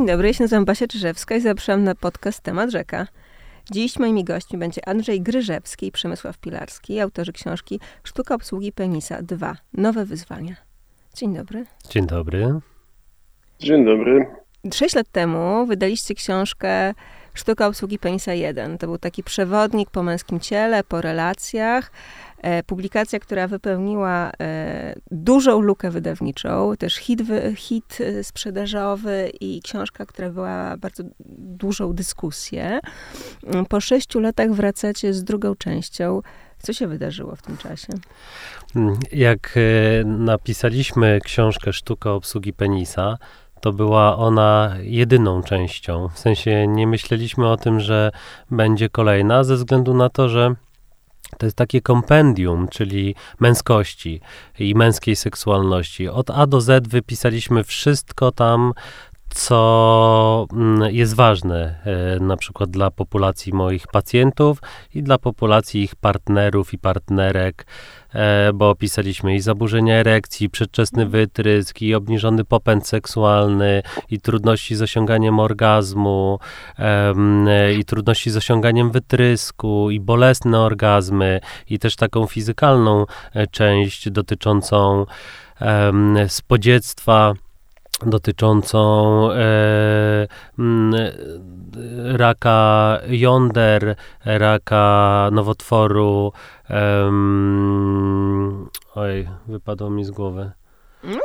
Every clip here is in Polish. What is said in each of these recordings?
Dzień dobry, ja się nazywam Basia Czyżewska i zapraszam na podcast Temat Rzeka. Dziś moimi gośćmi będzie Andrzej Gryżewski i Przemysław Pilarski, autorzy książki Sztuka obsługi penisa 2. Nowe wyzwania. Dzień dobry. Dzień dobry. Dzień dobry. Sześć lat temu wydaliście książkę Sztuka obsługi penisa 1. To był taki przewodnik po męskim ciele, po relacjach. E, publikacja, która wypełniła e, dużą lukę wydawniczą, też hit, hit e, sprzedażowy i książka, która wywołała bardzo dużą dyskusję. Mm, po sześciu latach wracacie z drugą częścią. Co się wydarzyło w tym czasie? Mm, jak napisaliśmy książkę Sztuka obsługi penisa, to była ona jedyną częścią. W sensie nie myśleliśmy o tym, że będzie kolejna, ze względu na to, że to jest takie kompendium, czyli męskości i męskiej seksualności. Od A do Z wypisaliśmy wszystko tam, co mm, jest ważne, e, na przykład dla populacji moich pacjentów i dla populacji ich partnerów i partnerek, bo opisaliśmy i zaburzenia erekcji, przedczesny wytrysk, i obniżony popęd seksualny, i trudności z osiąganiem orgazmu, i trudności z osiąganiem wytrysku, i bolesne orgazmy, i też taką fizykalną e, część dotyczącą spodziectwa dotyczącą e, raka jąder, raka nowotworu. E, oj, wypadło mi z głowy. No,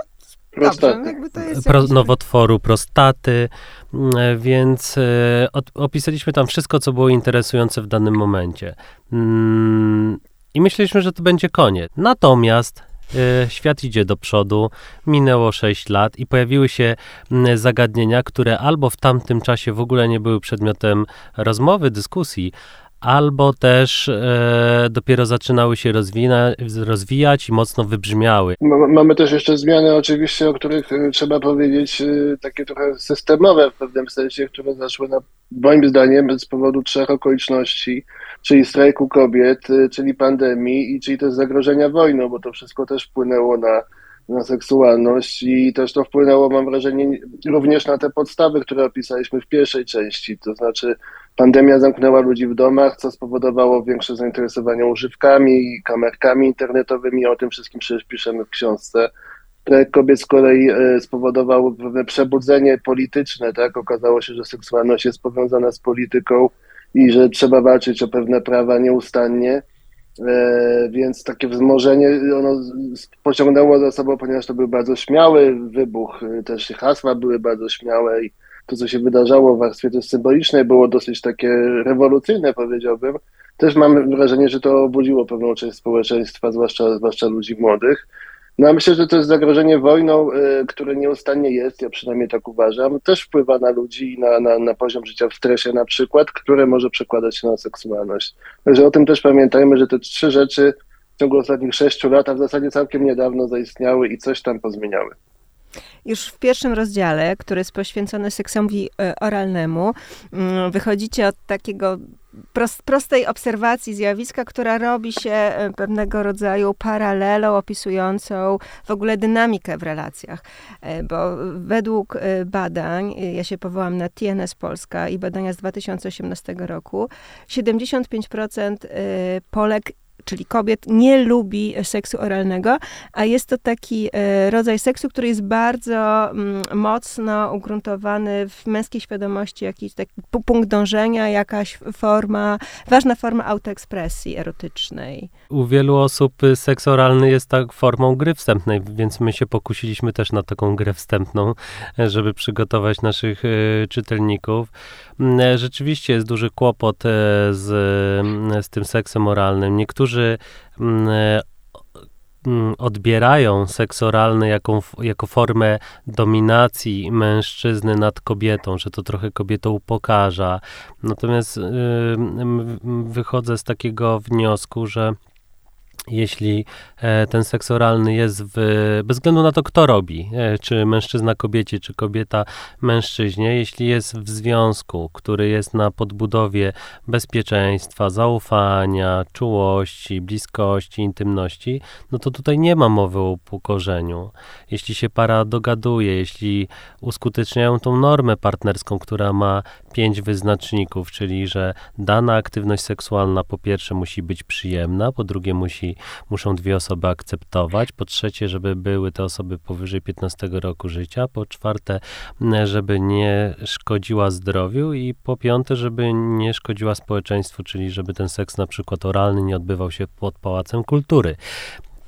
prostaty. Pro, nowotworu prostaty, e, więc e, opisaliśmy tam wszystko, co było interesujące w danym momencie. Mm, I myśleliśmy, że to będzie koniec. Natomiast świat idzie do przodu, minęło 6 lat i pojawiły się zagadnienia, które albo w tamtym czasie w ogóle nie były przedmiotem rozmowy, dyskusji, albo też e, dopiero zaczynały się rozwina, rozwijać i mocno wybrzmiały. Mamy też jeszcze zmiany oczywiście, o których e, trzeba powiedzieć, e, takie trochę systemowe w pewnym sensie, które zaszły na, moim zdaniem z powodu trzech okoliczności, czyli strajku kobiet, e, czyli pandemii i czyli też zagrożenia wojną, bo to wszystko też wpłynęło na na seksualność i też to wpłynęło, mam wrażenie, również na te podstawy, które opisaliśmy w pierwszej części, to znaczy pandemia zamknęła ludzi w domach, co spowodowało większe zainteresowanie używkami, kamerkami internetowymi, o tym wszystkim przecież piszemy w książce. Projekt kobiet z kolei e, spowodował pewne przebudzenie polityczne, tak? Okazało się, że seksualność jest powiązana z polityką i że trzeba walczyć o pewne prawa nieustannie. E, więc takie wzmożenie ono pociągnęło za sobą, ponieważ to był bardzo śmiały wybuch, e, też hasła były bardzo śmiałe i to, co się wydarzało w warstwie też symbolicznej, było dosyć takie rewolucyjne, powiedziałbym. Też mam wrażenie, że to obudziło pewną część społeczeństwa, zwłaszcza, zwłaszcza ludzi młodych. No a myślę, że to jest zagrożenie wojną, y, które nieustannie jest, ja przynajmniej tak uważam, też wpływa na ludzi, na, na, na poziom życia w stresie na przykład, które może przekładać się na seksualność. Także o tym też pamiętajmy, że te trzy rzeczy w ciągu ostatnich sześciu lat, a w zasadzie całkiem niedawno zaistniały i coś tam pozmieniały. Już w pierwszym rozdziale, który jest poświęcony seksowi e, oralnemu, mm, wychodzicie od takiego prostej obserwacji zjawiska, która robi się e, pewnego rodzaju paralelą opisującą w ogóle dynamikę w relacjach. E, bo według badań, ja się powołam na TNS Polska i badania z 2018 roku, 75% Polek czyli kobiet, nie lubi seksu oralnego, a jest to taki e, rodzaj seksu, który jest bardzo mm, mocno ugruntowany w męskiej świadomości, jakiś taki punkt dążenia, jakaś forma, ważna forma autoekspresji erotycznej. U wielu osób seks oralny jest tak formą gry wstępnej, więc my się pokusiliśmy też na taką grę wstępną, żeby przygotować naszych y, czytelników. Mm, e, rzeczywiście jest duży kłopot e, z, mm, z tym seksem oralnym. Niektórzy mm, e, odbierają seks oralny jako, jako formę dominacji mężczyzny nad kobietą, że to trochę kobietą upokarza. Natomiast wychodzę z takiego wniosku, że jeśli e, ten seks oralny jest w, bez względu na to, kto robi, e, czy mężczyzna kobiecie, czy kobieta mężczyźnie, jeśli jest w związku, który jest na podbudowie bezpieczeństwa, zaufania, czułości, bliskości, intymności, no to tutaj nie ma mowy o upokorzeniu. Jeśli się para dogaduje, jeśli uskuteczniają tą normę partnerską, która ma pięć wyznaczników, czyli że dana aktywność seksualna po pierwsze musi być przyjemna, po drugie musi, muszą dwie osoby akceptować, po trzecie, żeby były te osoby powyżej 15 roku życia, po czwarte, żeby nie szkodziła zdrowiu. I po piąte, żeby nie szkodziła społeczeństwu, czyli żeby ten seks na przykład oralny nie odbywał się pod Pałacem Kultury.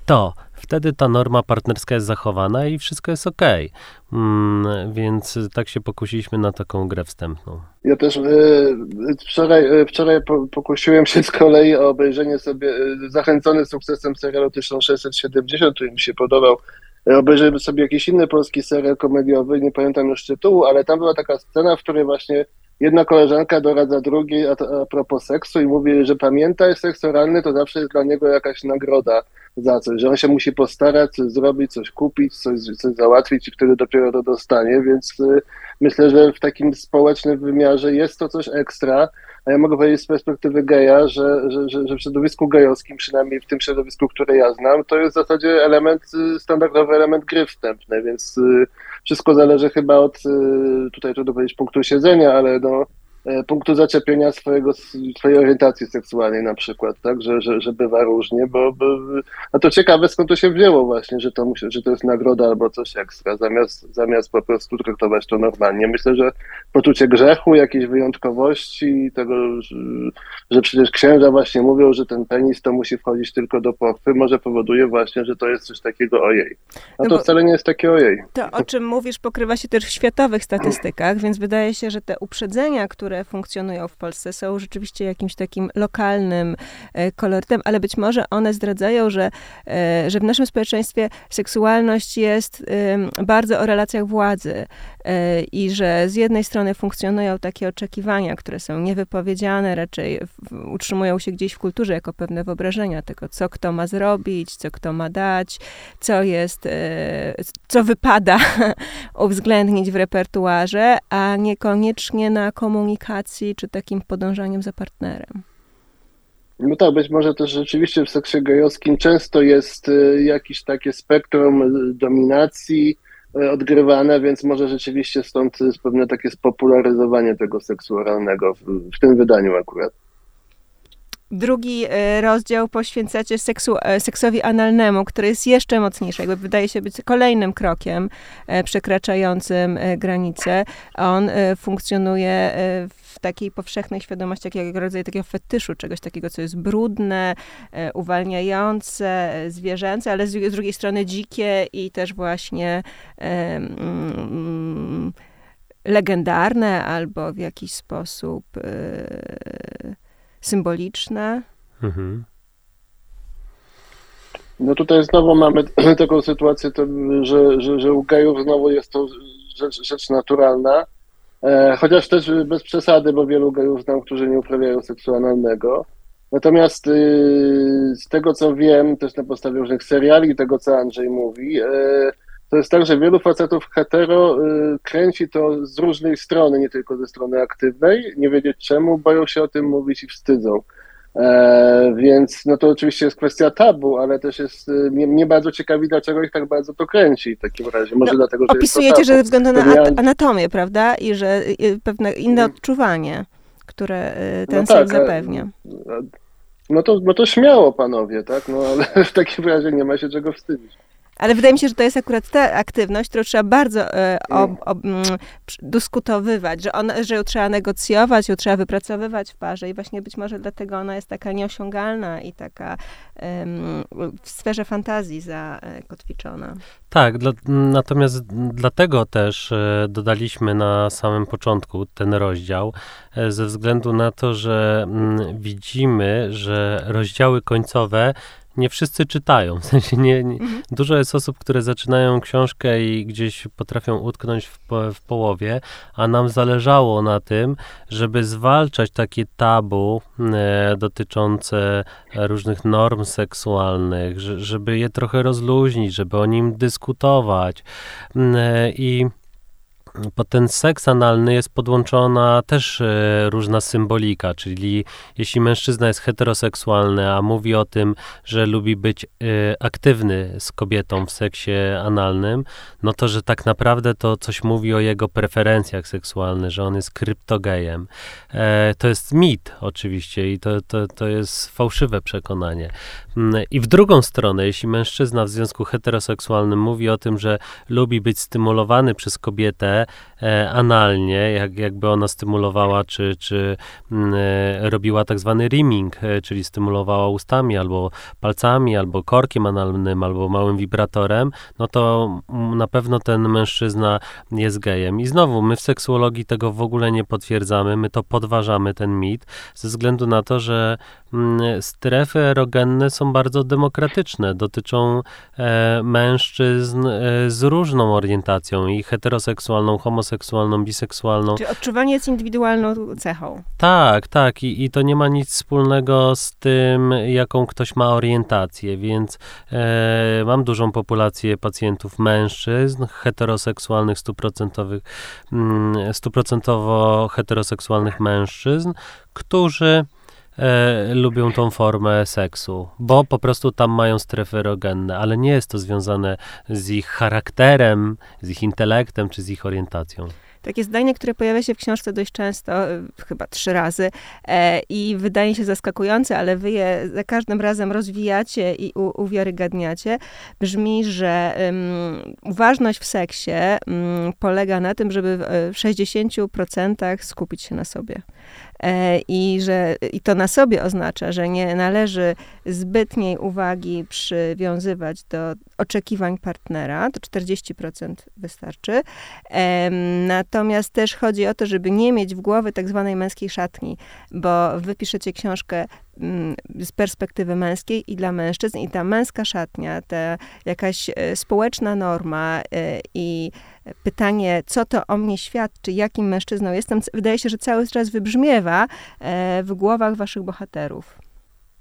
To wtedy ta norma partnerska jest zachowana i wszystko jest ok. Mm, więc tak się pokusiliśmy na taką grę wstępną. Ja też y, wczoraj, y, wczoraj pokusiłem się z kolei o obejrzenie sobie, y, zachęcony sukcesem serialu 1670, który mi się podobał. Obejrzałem sobie jakiś inny polski serial komediowy, nie pamiętam już tytułu, ale tam była taka scena, w której właśnie jedna koleżanka doradza drugiej a, a propos seksu i mówi, że pamiętaj, seks oralny to zawsze jest dla niego jakaś nagroda za coś, że on się musi postarać, coś zrobić, coś kupić, coś, coś załatwić i wtedy dopiero to dostanie, więc y, myślę, że w takim społecznym wymiarze jest to coś ekstra, a ja mogę powiedzieć z perspektywy geja, że, że, że, że w środowisku gejowskim, przynajmniej w tym środowisku, które ja znam, to jest w zasadzie element, y, standardowy element gry wstępnej, więc y, wszystko zależy chyba od, tutaj trudno powiedzieć punktu siedzenia, ale no, punktu zaczepienia swojego, swojej orientacji seksualnej na przykład, tak, że, że, że bywa różnie, bo, bo a to ciekawe skąd to się wzięło właśnie, że to, musi, że to jest nagroda albo coś ekstra, zamiast, zamiast po prostu traktować to normalnie. Myślę, że poczucie grzechu, jakiejś wyjątkowości, tego, że, że przecież księża właśnie mówią, że ten penis to musi wchodzić tylko do pochwy, może powoduje właśnie, że to jest coś takiego ojej. A no to wcale nie jest takie ojej. To, o czym mówisz, pokrywa się też w światowych statystykach, więc wydaje się, że te uprzedzenia, które które funkcjonują w Polsce, są rzeczywiście jakimś takim lokalnym e, kolorytem, ale być może one zdradzają, że, e, że w naszym społeczeństwie seksualność jest bardzo o relacjach władzy e, i że z jednej strony funkcjonują takie oczekiwania, które są niewypowiedziane, raczej utrzymują się gdzieś w kulturze jako pewne wyobrażenia tego, co kto ma zrobić, co kto ma dać, co jest, co wypada uwzględnić w repertuarze, a niekoniecznie na komunikacji komunikacji, czy takim podążaniem za partnerem. No tak, być może też rzeczywiście w seksie gejowskim często jest y, jakieś takie spektrum y, dominacji y, odgrywane, więc może rzeczywiście stąd jest pewne takie spopularyzowanie tego seksu oralnego w, w tym wydaniu akurat. Drugi e, rozdział poświęcacie seksu, e, seksowi analnemu, który jest jeszcze mocniejszy, jakby wydaje się być kolejnym krokiem e, przekraczającym granice. On funkcjonuje w takiej powszechnej świadomości, jak rodzaj takiego fetyszu, czegoś takiego, co jest brudne, uwalniające, zwierzęce, ale z, drugiej strony dzikie i też właśnie mm, legendarne albo w jakiś sposób symboliczne. Mhm. No tutaj znowu mamy taką sytuację, że, że, że u gejów znowu jest to rzecz, rzecz naturalna, e, chociaż też bez przesady, bo wielu gejów znam, którzy nie uprawiają seksualnego. Natomiast y, z tego, co wiem, też na podstawie różnych seriali, tego, co Andrzej mówi, e, to jest tak, że wielu facetów hetero y, kręci to z różnej strony, nie tylko ze strony aktywnej, nie wiedzieć czemu, boją się o tym mówić i wstydzą. E, więc no to oczywiście jest kwestia tabu, ale też jest, y, mnie, mnie, bardzo ciekawi, dlaczego ich tak bardzo to kręci w takim razie. Może no, dlatego, że Opisujecie, że ze względu na anatomię, prawda? I że y, pewne inne mm. odczuwanie, które ten no tak, seks zapewnia. No to, no to śmiało, panowie, tak? No ale w takim razie nie ma się czego wstydzić. Ale wydaje mi się, że to jest akurat ta aktywność, którą trzeba bardzo e, ob, ob, m, mm, dyskutowywać, że, ona, że ją trzeba negocjować, ją trzeba wypracowywać w parze i właśnie być może dlatego ona jest taka nieosiągalna i taka em, w sferze fantazji zakotwiczona. Tak, dla, natomiast dlatego też e, dodaliśmy na samym początku ten rozdział, e, ze względu na to, że m, mm, widzimy, że rozdziały końcowe nie wszyscy czytają. W sensie nie, nie mhm. Dużo jest osób, które zaczynają książkę i gdzieś potrafią utknąć w, w połowie, a nam zależało na tym, żeby zwalczać takie tabu e, dotyczące różnych norm seksualnych, żeby je trochę rozluźnić, żeby o nim dyskutować. E, I pod ten seks analny jest podłączona też e, różna symbolika, czyli jeśli mężczyzna jest heteroseksualny, a mówi o tym, że lubi być e, aktywny z kobietą w seksie analnym, no to, że tak naprawdę to coś mówi o jego preferencjach seksualnych, że on jest kryptogejem. E, to jest mit oczywiście i to, to, to jest fałszywe przekonanie. Mm, I w drugą stronę, jeśli mężczyzna w związku heteroseksualnym mówi o tym, że lubi być stymulowany przez kobietę, e, analnie, jak, jakby ona stymulowała, czy, czy mm, e, robiła tak zwany rimming, e, czyli stymulowała ustami, albo palcami, albo korkiem analnym, albo małym wibratorem, no to mm, na pewno ten mężczyzna jest gejem. I znowu, my w seksuologii tego w ogóle nie potwierdzamy, my to podważamy, ten mit, ze względu na to, że strefy erogenne są bardzo demokratyczne, dotyczą e, mężczyzn e, z różną orientacją i heteroseksualną, homoseksualną, biseksualną. Czyli odczuwanie jest indywidualną cechą. Tak, tak. I, i to nie ma nic wspólnego z tym, jaką ktoś ma orientację, więc e, mam dużą populację pacjentów mężczyzn, heteroseksualnych, stuprocentowych, mm, stuprocentowo heteroseksualnych mężczyzn, którzy e, lubią tą formę seksu, bo po prostu tam mają strefy erogenne, ale nie jest to związane z ich charakterem, z ich intelektem czy z ich orientacją takie zdanie, które pojawia się w książce dość często, e, chyba trzy razy e, i wydaje się zaskakujące, ale wy je za każdym razem rozwijacie i u, uwiarygadniacie, brzmi, że um, uważność w seksie um, polega na tym, żeby w 60% skupić się na sobie. E, i że i to na sobie oznacza, że nie należy zbytniej uwagi przywiązywać do oczekiwań partnera, to 40% wystarczy. Natomiast też chodzi o to, żeby nie mieć w głowie tak zwanej męskiej szatni, bo wy piszecie książkę z perspektywy męskiej i dla mężczyzn i ta męska szatnia, ta jakaś e, społeczna norma e, i pytanie, co to o mnie świadczy, jakim mężczyzną jestem, wydaje się, że cały czas wybrzmiewa e, w głowach waszych bohaterów.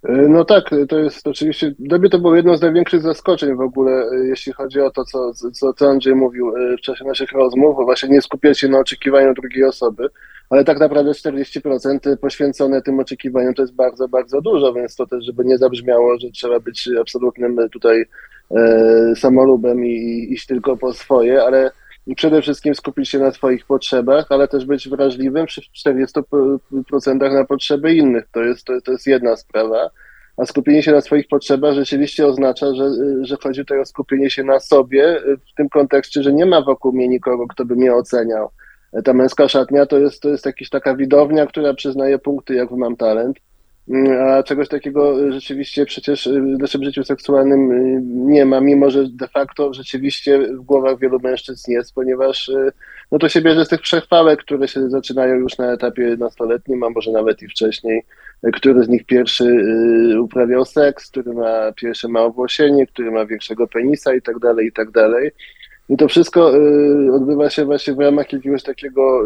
E, no tak, to jest oczywiście, dla mnie to było jedno z największych zaskoczeń w ogóle, e, jeśli chodzi o to, co, co, co Andrzej mówił w czasie naszych rozmów, właśnie nie skupiać się na oczekiwaniu drugiej osoby, ale tak naprawdę 40% poświęcone tym oczekiwaniom to jest bardzo, bardzo dużo, więc to też, żeby nie zabrzmiało, że trzeba być absolutnym tutaj e, samolubem i iść tylko po swoje, ale przede wszystkim skupić się na swoich potrzebach, ale też być wrażliwym przy 40% na potrzeby innych. To jest, to, to jest jedna sprawa. A skupienie się na swoich potrzebach rzeczywiście oznacza, że, że chodzi tutaj o skupienie się na sobie w tym kontekście, że nie ma wokół mnie nikogo, kto by mnie oceniał. Ta męska szatnia to jest, to jest jakaś taka widownia, która przyznaje punkty, jak mam talent a czegoś takiego rzeczywiście przecież w naszym życiu seksualnym y, nie ma, mimo że de facto rzeczywiście w głowach wielu mężczyzn jest, ponieważ y, no to się bierze z tych przechwałek, które się zaczynają już na etapie nastoletnim, a może nawet i wcześniej, który z nich pierwszy y, uprawiał seks, który ma pierwsze ma owłosienie, który ma większego penisa i tak dalej, i tak dalej. I to wszystko odbywa się właśnie w ramach jakiegoś takiego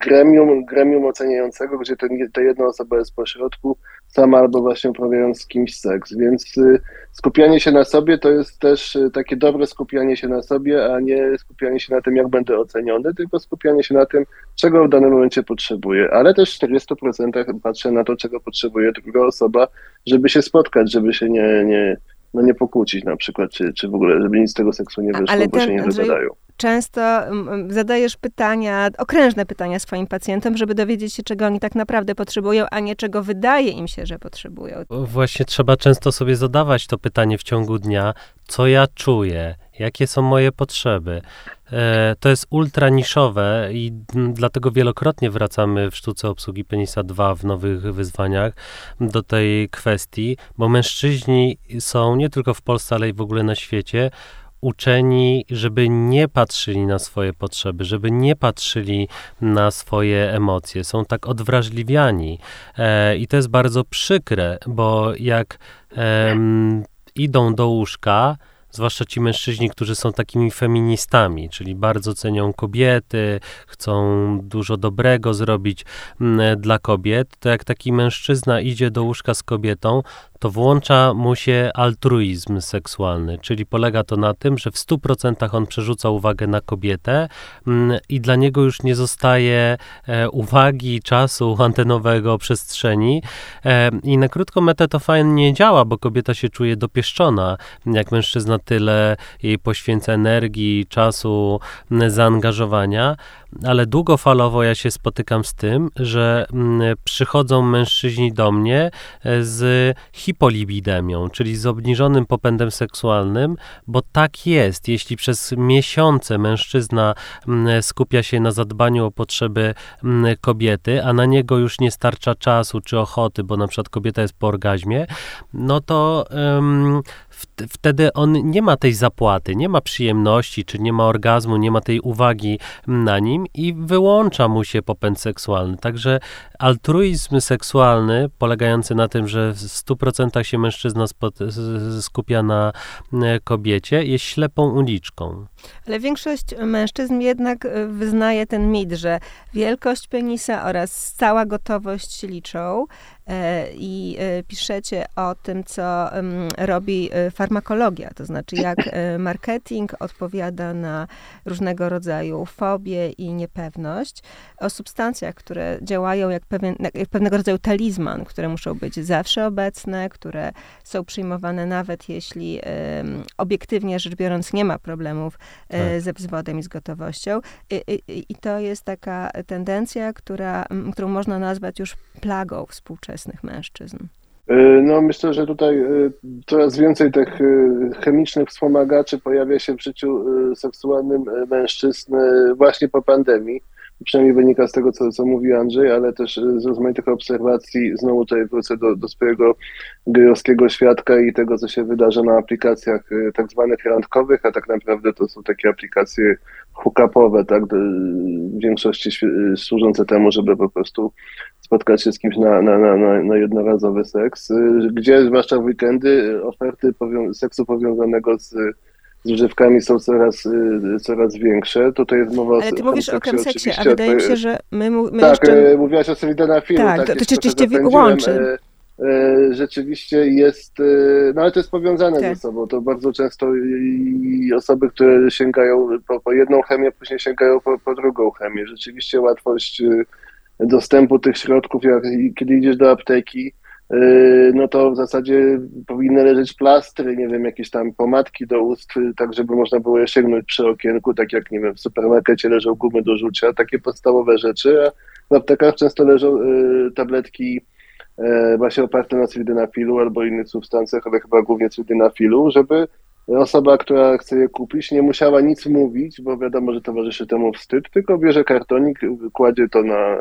gremium, gremium oceniającego, gdzie ten, ta jedna osoba jest pośrodku, sama albo właśnie uprawiając z kimś seks. Więc y, skupianie się na sobie to jest też y, takie dobre skupianie się na sobie, a nie skupianie się na tym, jak będę oceniony, tylko skupianie się na tym, czego w danym momencie potrzebuję. Ale też w 40% patrzę na to, czego potrzebuje druga osoba, żeby się spotkać, żeby się nie, nie, no nie pokłócić na przykład, czy, czy w ogóle, żeby nic z tego seksu nie wyszło, Ale bo ten, się nie Andrzej, wygadają często zadajesz pytania, okrężne pytania swoim pacjentom, żeby dowiedzieć się, czego oni tak naprawdę potrzebują, a nie czego wydaje im się, że potrzebują. Właśnie trzeba często sobie zadawać to pytanie w ciągu dnia, co ja czuję, jakie są moje potrzeby. E, to jest ultra niszowe i dlatego wielokrotnie wracamy w sztuce obsługi penisa 2 w nowych wyzwaniach do tej kwestii, bo mężczyźni są nie tylko w Polsce, ale i w ogóle na świecie uczeni, żeby nie patrzyli na swoje potrzeby, żeby nie patrzyli na swoje emocje. Są tak odwrażliwiani. E, I to jest bardzo przykre, bo jak e, idą do łóżka, zwłaszcza ci mężczyźni, którzy są takimi feministami, czyli bardzo cenią kobiety, chcą dużo dobrego zrobić mm, dla kobiet, to jak taki mężczyzna idzie do łóżka z kobietą, to włącza mu się altruizm seksualny, czyli polega to na tym, że w 100% on przerzuca uwagę na kobietę mm, i dla niego już nie zostaje e, uwagi, czasu antenowego, przestrzeni. E, I na krótką metę to fajnie działa, bo kobieta się czuje dopieszczona, jak mężczyzna tyle jej poświęca energii, czasu, zaangażowania, ale długofalowo ja się spotykam z tym, że mm, przychodzą mężczyźni do mnie e, z hipolibidemią, czyli z obniżonym popędem seksualnym, bo tak jest. Jeśli przez miesiące mężczyzna mm, skupia się na zadbaniu o potrzeby mm, kobiety, a na niego już nie starcza czasu czy ochoty, bo na przykład kobieta jest po orgazmie, no to um, wtedy on nie ma tej zapłaty, nie ma przyjemności, czy nie ma orgazmu, nie ma tej uwagi na nim i wyłącza mu się popęd seksualny. Także altruizm seksualny, polegający na tym, że w 100% się mężczyzna skupia na e, kobiecie, jest ślepą uliczką. Ale większość mężczyzn jednak e, wyznaje ten mit, że wielkość penisa oraz cała gotowość liczą. E, i e, piszecie o tym, co robi e, farmakologia, to znaczy jak marketing odpowiada na różnego rodzaju fobie i niepewność, o substancjach, które działają jak, pewien, jak pewnego rodzaju talizman, które muszą być zawsze obecne, które są przyjmowane nawet jeśli obiektywnie rzecz biorąc nie ma problemów tak. ze wzwodem i z gotowością. I, i, I, to jest taka tendencja, która, którą można nazwać już plagą współczesną współczesnych mężczyzn? E, no, myślę, że tutaj e, coraz więcej tych e, chemicznych wspomagaczy pojawia się w życiu seksualnym mężczyzn właśnie po pandemii. Przynajmniej wynika z tego, co, co mówi Andrzej, ale też z rozmaitych obserwacji, znowu tutaj wrócę do, do swojego gejowskiego świadka i tego, co się wydarza na aplikacjach tak zwanych randkowych, a tak naprawdę to są takie aplikacje hookupowe, tak, w większości służące temu, żeby po prostu spotkać się z kimś na, na, na, na jednorazowy seks, gdzie zwłaszcza w weekendy oferty powią seksu powiązanego z z używkami są coraz, y, coraz większe. Tutaj jest mowa Ale ty mówisz o chemseksie, a wydaje mi się, że my, my Tak, jeszcze... mówiłaś o Solidenafilu. Tak, tak, to, to rzeczywiście łączy. E, e, rzeczywiście jest, e, no ale to jest powiązane tak. ze sobą. To bardzo często i osoby, które sięgają po, po jedną chemię, później sięgają po, po drugą chemię. Rzeczywiście łatwość dostępu tych środków, jak kiedy idziesz do apteki, no to w zasadzie powinny leżeć plastry, nie wiem, jakieś tam pomadki do ust, tak żeby można było je sięgnąć przy okienku, tak jak, nie wiem, w supermarkecie leżą gumy do rzucia, takie podstawowe rzeczy, a w aptekach często leżą yy, tabletki yy, właśnie oparte na sildenafilu albo innych substancjach, ale chyba głównie sildenafilu, żeby osoba, która chce je kupić, nie musiała nic mówić, bo wiadomo, że towarzyszy temu wstyd, tylko bierze kartonik, kładzie to na,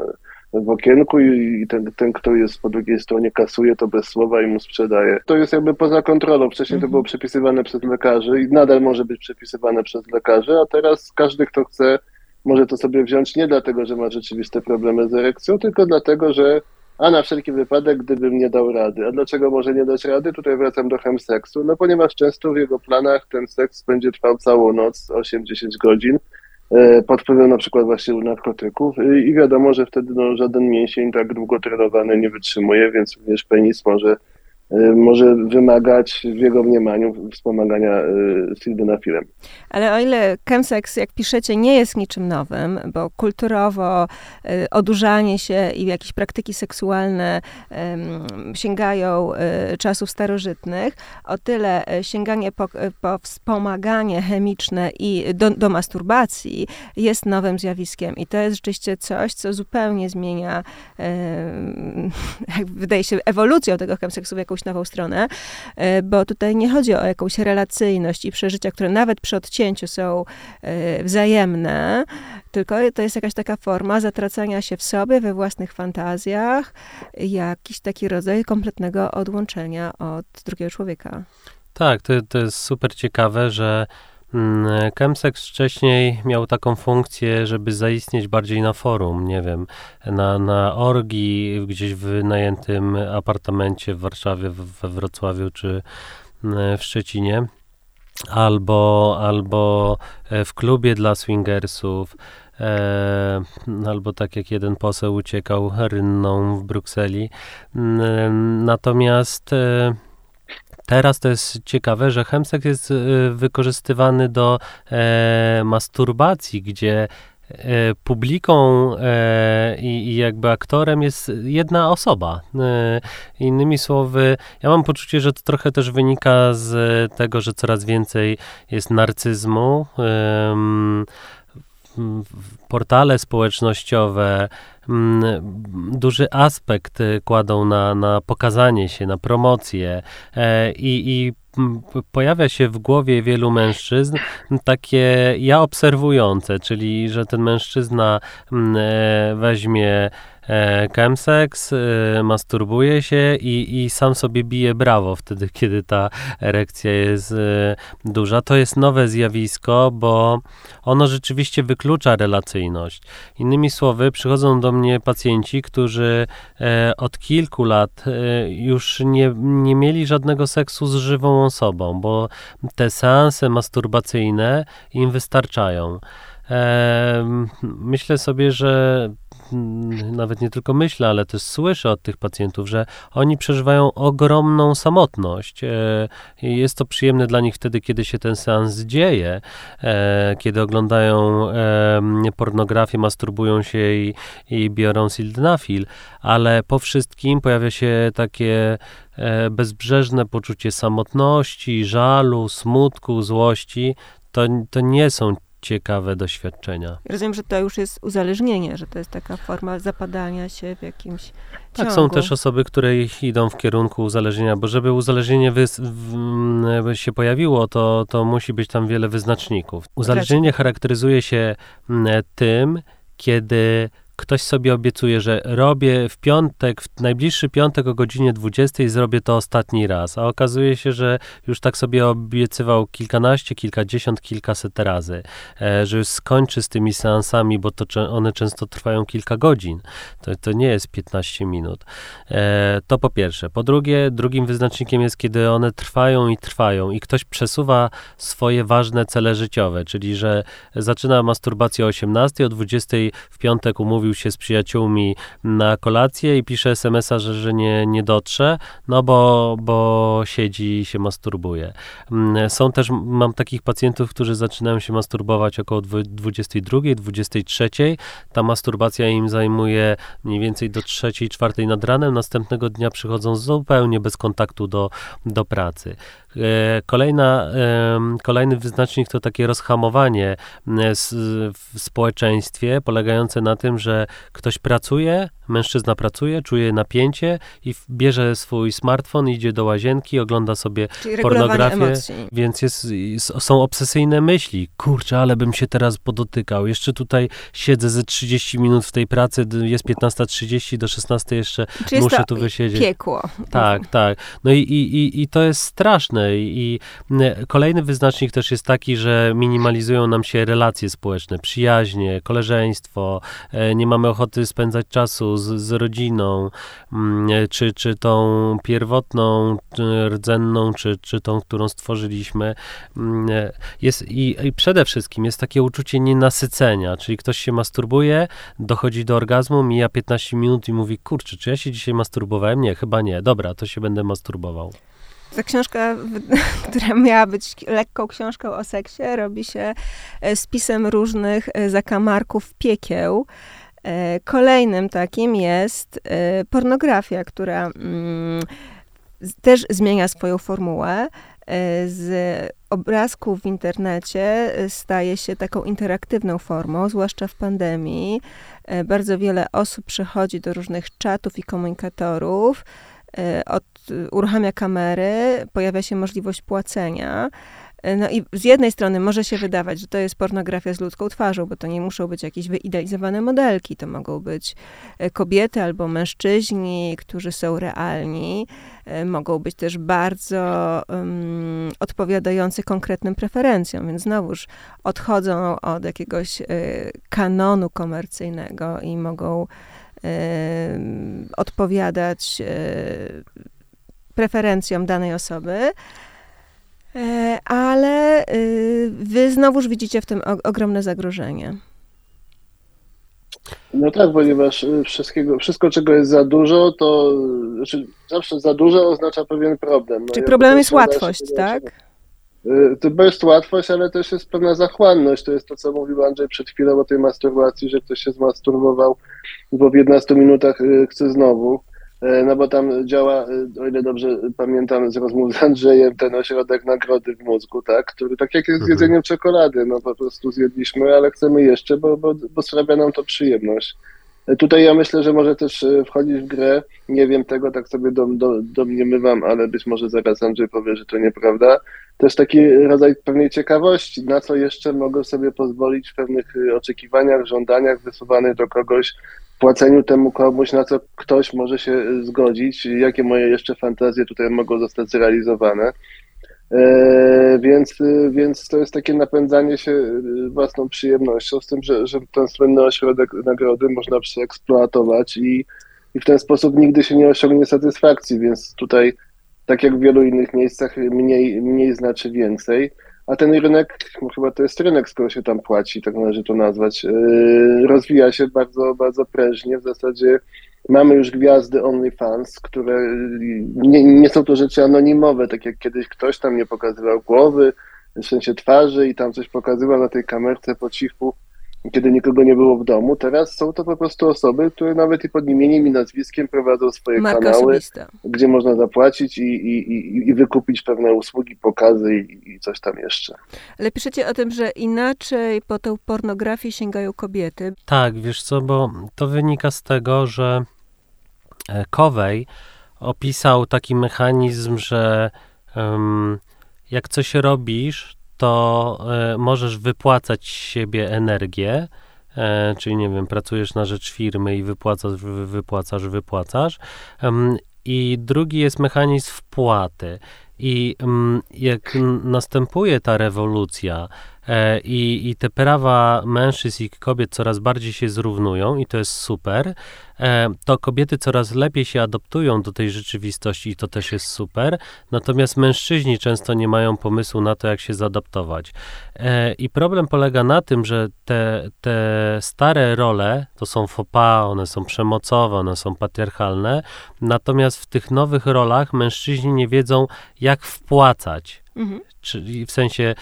w okienku i, ten, ten, kto jest po drugiej stronie, kasuje to bez słowa i mu sprzedaje. To jest jakby poza kontrolą. Wcześniej mhm. to było przepisywane przez lekarzy i nadal może być przepisywane przez lekarzy, a teraz każdy, kto chce, może to sobie wziąć nie dlatego, że ma rzeczywiste problemy z erekcją, tylko dlatego, że a na wszelki wypadek, gdybym nie dał rady. A dlaczego może nie dać rady? Tutaj wracam do chemseksu. No ponieważ często w jego planach ten seks będzie trwał całą noc, 8-10 godzin, pod wpływem na przykład właśnie narkotyków. I wiadomo, że wtedy no, żaden mięsień tak długo trenowany nie wytrzymuje, więc również penis może może wymagać w jego mniemaniu wspomagania y, sildenafilem. Ale o ile chemsex, jak piszecie, nie jest niczym nowym, bo kulturowo y, odurzanie się i jakieś praktyki seksualne sięgają czasów starożytnych, o tyle sięganie po, po wspomaganie chemiczne i do, do masturbacji jest nowym zjawiskiem. I to jest rzeczywiście coś, co zupełnie zmienia, wydaje się, ewolucją tego chemseksu w jakąś jakąś nową stronę, e, bo tutaj nie chodzi o jakąś relacyjność i przeżycia, które nawet przy odcięciu są e, wzajemne, tylko to jest jakaś taka forma zatracania się w sobie, we własnych fantazjach, jakiś taki rodzaj kompletnego odłączenia od drugiego człowieka. Tak, to, to jest super ciekawe, że Chemsex wcześniej miał taką funkcję, żeby zaistnieć bardziej na forum, nie wiem, na, na orgi, gdzieś w wynajętym apartamencie w Warszawie, we Wrocławiu czy mm, w Szczecinie albo, albo e, w klubie dla swingersów, e, albo tak jak jeden poseł uciekał rynną w Brukseli. Mm, natomiast e, Teraz to jest ciekawe, że chemsex jest e, wykorzystywany do e, masturbacji, gdzie e, publiką e, i, jakby aktorem jest jedna osoba. E, innymi słowy, ja mam poczucie, że to trochę też wynika z tego, że coraz więcej jest narcyzmu. portale społecznościowe, duży aspekt y, kładą na, na pokazanie się, na promocję e, i, i pojawia się w głowie wielu mężczyzn takie ja obserwujące, czyli że ten mężczyzna e, weźmie chemsex, e, masturbuje się i, i sam sobie bije brawo wtedy, kiedy ta erekcja jest e, duża. To jest nowe zjawisko, bo ono rzeczywiście wyklucza relacyjność. Innymi słowy, przychodzą do mnie pacjenci, którzy e, od kilku lat już nie, nie mieli żadnego seksu z żywą osobą, bo te seanse masturbacyjne im wystarczają. Myślę sobie, że nawet nie tylko myślę, ale też słyszę od tych pacjentów, że oni przeżywają ogromną samotność. E, jest to przyjemne dla nich wtedy, kiedy się ten seans dzieje, e, kiedy oglądają pornografię, masturbują się i, i biorą sildenafil, ale po wszystkim pojawia się takie e, bezbrzeżne poczucie samotności, żalu, smutku, złości. To, to nie są ciekawe doświadczenia. Rozumiem, że to już jest uzależnienie, że to jest taka forma zapadania się w jakimś Tak, ciągu. są też osoby, które idą w kierunku uzależnienia, bo żeby uzależnienie w, się pojawiło, to, to musi być tam wiele wyznaczników. Uzależnienie charakteryzuje się tym, kiedy ktoś sobie obiecuje, że robię w piątek, w najbliższy piątek o godzinie 20 zrobię to ostatni raz, a okazuje się, że już tak sobie obiecywał kilkanaście, kilkadziesiąt, kilkaset razy, e, że już skończy z tymi seansami, bo to one często trwają kilka godzin. To, to nie jest 15 minut. E, to po pierwsze. Po drugie, drugim wyznacznikiem jest, kiedy one trwają i trwają i ktoś przesuwa swoje ważne cele życiowe, czyli że zaczyna masturbację o 18, o 20 w piątek umówił umówił się z przyjaciółmi na kolację i pisze smsa, że, że nie, nie dotrze, no bo, bo siedzi i się masturbuje. Mm, są też, mam takich pacjentów, którzy zaczynają się masturbować około 22, 23. Ta masturbacja im zajmuje mniej więcej do 3, 4 nad ranem. Następnego dnia przychodzą zupełnie bez kontaktu do, do pracy. E, kolejna, kolejny wyznacznik to takie rozhamowanie w społeczeństwie, polegające na tym, że ktoś pracuje, mężczyzna pracuje, czuje napięcie i bierze swój smartfon, idzie do łazienki, ogląda sobie Czyli pornografię, emocji. więc jest, są obsesyjne myśli. Kurczę, ale bym się teraz podotykał. Jeszcze tutaj siedzę ze 30 minut w tej pracy, jest 15.30 do 16 jeszcze Czyli muszę tu wysiedzieć. piekło. Tak, tak. No i, i, i to jest straszne i kolejny wyznacznik też jest taki, że minimalizują nam się relacje społeczne, przyjaźnie, koleżeństwo, e, nie mamy ochoty spędzać czasu z, z rodziną, mm, czy, czy tą pierwotną, rdzenną, czy, czy tą, którą stworzyliśmy. Mm, jest, i, I przede wszystkim jest takie uczucie nienasycenia, czyli ktoś się masturbuje, dochodzi do orgazmu, mija 15 minut i mówi, kurczę, czy ja się dzisiaj masturbowałem? Nie, chyba nie. Dobra, to się będę masturbował. Ta książka, która miała być lekką książką o seksie, robi się e, spisem różnych e, zakamarków piekieł. E, kolejnym takim jest e, pornografia, która mm, też zmienia swoją formułę. E, z obrazków w internecie staje się taką interaktywną formą, zwłaszcza w pandemii. Bardzo wiele osób przychodzi do różnych czatów i komunikatorów, od, uruchamia kamery, pojawia się możliwość płacenia. E, no i z jednej strony może się wydawać, że to jest pornografia z ludzką twarzą, bo to nie muszą być jakieś wyidealizowane modelki, to mogą być e, kobiety albo mężczyźni, którzy są realni, e, mogą być też bardzo um, odpowiadający konkretnym preferencjom, więc znowuż odchodzą od jakiegoś y, kanonu komercyjnego i mogą y, odpowiadać y, preferencjom danej osoby. E, ale y, wy znowuż widzicie w tym ogromne zagrożenie. No tak, ponieważ y, wszystkiego, wszystko, czego jest za dużo, to znaczy zawsze za dużo oznacza pewien problem. No Czyli problemem jest łatwość, tak? Y, to jest łatwość, ale też jest pewna zachłanność. To jest to, co mówił Andrzej przed chwilą o tej masturbacji, że ktoś się zmasturbował, bo w 15 minutach chce znowu. E, no bo tam działa, e, o ile dobrze pamiętam z rozmów z Andrzejem, ten ośrodek nagrody w mózgu, tak, który tak jak jest z mhm. jedzeniem czekolady, no po prostu zjedliśmy, ale chcemy jeszcze, bo, bo, bo sprawia nam to przyjemność. E, tutaj ja myślę, że może też wchodzić w grę, nie wiem tego, tak sobie dom, do, domniemywam, ale być może zaraz Andrzej powie, że to nieprawda. Też taki rodzaj pewnej ciekawości, na co jeszcze mogę sobie pozwolić w pewnych oczekiwaniach, żądaniach wysuwanych do kogoś płaceniu temu komuś, na co ktoś może się zgodzić, jakie moje jeszcze fantazje tutaj mogą zostać zrealizowane. E, więc, więc to jest takie napędzanie się własną przyjemnością, z tym, że, że ten słynny ośrodek nagrody można przeeksploatować i, i w ten sposób nigdy się nie osiągnie satysfakcji, więc tutaj, tak jak w wielu innych miejscach, mniej, mniej znaczy więcej a ten rynek, chyba to jest rynek, skoro się tam płaci, tak należy to nazwać, yy, rozwija się bardzo, bardzo prężnie. W zasadzie mamy już gwiazdy OnlyFans, które nie, nie są to rzeczy anonimowe, tak jak kiedyś ktoś tam nie pokazywał głowy, w sensie twarzy i tam coś pokazywał na tej kamerce po cichu kiedy nikogo nie było w domu. Teraz są to po prostu osoby, które nawet i pod imieniem i nazwiskiem prowadzą swoje Marka kanały, osobista. gdzie można zapłacić i, i, i, i wykupić pewne usługi, pokazy i, i, coś tam jeszcze. Ale piszecie o tym, że inaczej po tę pornografię sięgają kobiety. Tak, wiesz co, bo to wynika z tego, że Kowej opisał taki mechanizm, że um, jak coś robisz, to e, możesz wypłacać siebie energię, e, czyli nie wiem, pracujesz na rzecz firmy i wypłacasz, wypłacasz, wypłacasz. I drugi jest mechanizm wpłaty. I jak następuje ta rewolucja, i, i te prawa mężczyzn i kobiet coraz bardziej się zrównują i to jest super, e, to kobiety coraz lepiej się adoptują do tej rzeczywistości i to też jest super, natomiast mężczyźni często nie mają pomysłu na to, jak się zaadaptować. E, I problem polega na tym, że te, te stare role to są fopa, one są przemocowe, one są patriarchalne, natomiast w tych nowych rolach mężczyźni nie wiedzą, jak wpłacać. Mhm. Czyli w sensie e,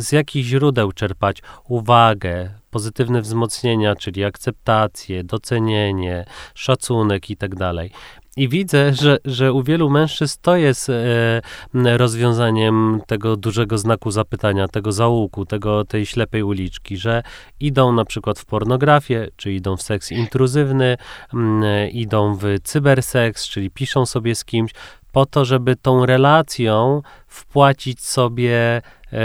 z jakich źródeł czerpać uwagę, pozytywne wzmocnienia, czyli akceptację, docenienie, szacunek i tak dalej. I widzę, że, że u wielu mężczyzn to jest e, rozwiązaniem tego dużego znaku zapytania, tego załuku, tego, tej ślepej uliczki, że idą na przykład w pornografię, czy idą w seks intruzywny, m, idą w cyberseks, czyli piszą sobie z kimś, po to, żeby tą relacją wpłacić sobie e,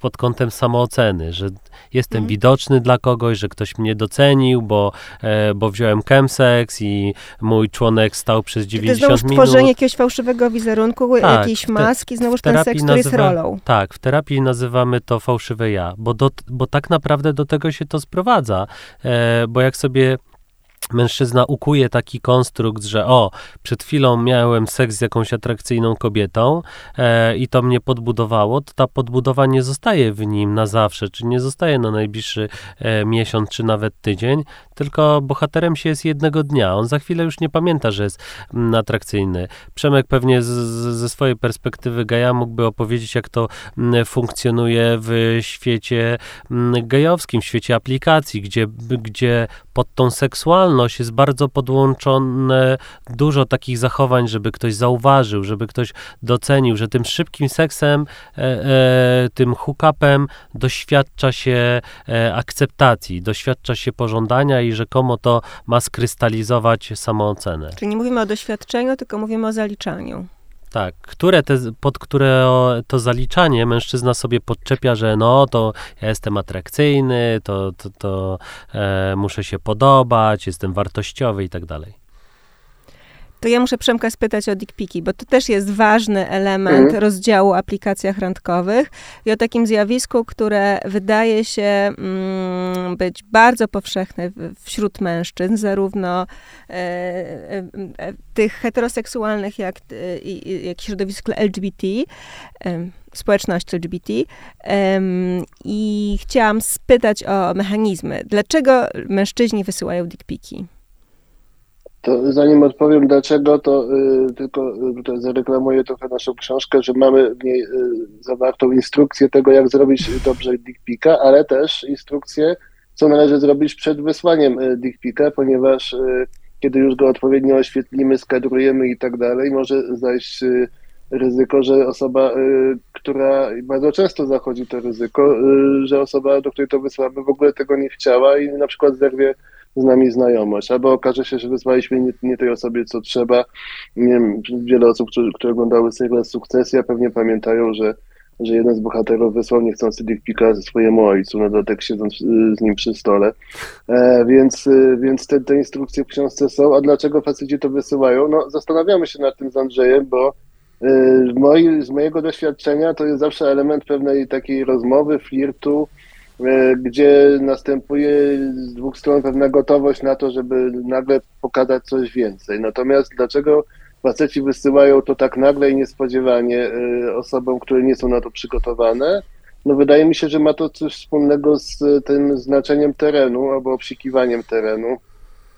pod kątem samooceny, że jestem mhm. widoczny dla kogoś, że ktoś mnie docenił, bo, e, bo wziąłem chemsex i mój członek stał przez 90 minut. To jest tworzenie jakiegoś fałszywego wizerunku, tak, jakiejś maski, znowu ten seks, który nazywa, jest rolą. Tak, w terapii nazywamy to fałszywe ja, bo, do, bo tak naprawdę do tego się to sprowadza, e, bo jak sobie mężczyzna ukuje taki konstrukt, że o, przed chwilą miałem seks z jakąś atrakcyjną kobietą e, i to mnie podbudowało, to ta podbudowa nie zostaje w nim na zawsze, czy nie zostaje na najbliższy e, miesiąc, czy nawet tydzień, tylko bohaterem się jest jednego dnia. On za chwilę już nie pamięta, że jest m, mm, atrakcyjny. Przemek pewnie z, z, ze swojej perspektywy geja mógłby opowiedzieć, jak to m, mm, funkcjonuje w świecie m, mm, gejowskim, w świecie aplikacji, gdzie, gdzie pod tą seksualność jest bardzo podłączone dużo takich zachowań, żeby ktoś zauważył, żeby ktoś docenił, że tym szybkim seksem, e, e, tym hook-upem doświadcza się e, akceptacji, doświadcza się pożądania i rzekomo to ma skrystalizować samoocenę. Czyli nie mówimy o doświadczeniu, tylko mówimy o zaliczaniu. Tak, które te, pod które to zaliczanie mężczyzna sobie podczepia, że no to ja jestem atrakcyjny, to, to, to e, muszę się podobać, jestem wartościowy i tak dalej to ja muszę Przemka spytać o dickpiki, bo to też jest ważny element mhm. rozdziału o aplikacjach randkowych i o takim zjawisku, które wydaje się mm, być bardzo powszechne wśród mężczyzn, zarówno e, e, e, tych heteroseksualnych, jak, i, jak środowisk LGBT społeczności LGBT i chciałam spytać o mechanizmy. Dlaczego mężczyźni wysyłają dickpiki? To zanim odpowiem dlaczego, to y, tylko y, zareklamuję trochę naszą książkę, że mamy w niej y, zawartą instrukcję tego, jak zrobić dobrze dickpika, ale też instrukcję, co należy zrobić przed wysłaniem y, dickpika, ponieważ y, kiedy już go odpowiednio oświetlimy, skadrujemy i tak dalej, może zajść y, ryzyko, że osoba, która bardzo często zachodzi to ryzyko, że osoba, do której to wysłamy, w ogóle tego nie chciała i na przykład zerwie z nami znajomość, albo okaże się, że wysłaliśmy nie, nie tej osobie, co trzeba. Nie wiem, wiele osób, które, które oglądały serial Sukcesja, pewnie pamiętają, że, że jeden z bohaterów wysłał niechcący dickpika swojemu ojcu, na dodatek siedząc z nim przy stole. E, więc e, więc te, te instrukcje w książce są. A dlaczego faceci to wysyłają? No, zastanawiamy się nad tym z Andrzejem, bo e, moi, z mojego doświadczenia to jest zawsze element pewnej takiej rozmowy, flirtu, gdzie następuje z dwóch stron pewna gotowość na to, żeby nagle pokazać coś więcej. Natomiast dlaczego faceci wysyłają to tak nagle i niespodziewanie e, osobom, które nie są na to przygotowane? No wydaje mi się, że ma to coś wspólnego z tym znaczeniem terenu, albo obsikiwaniem terenu,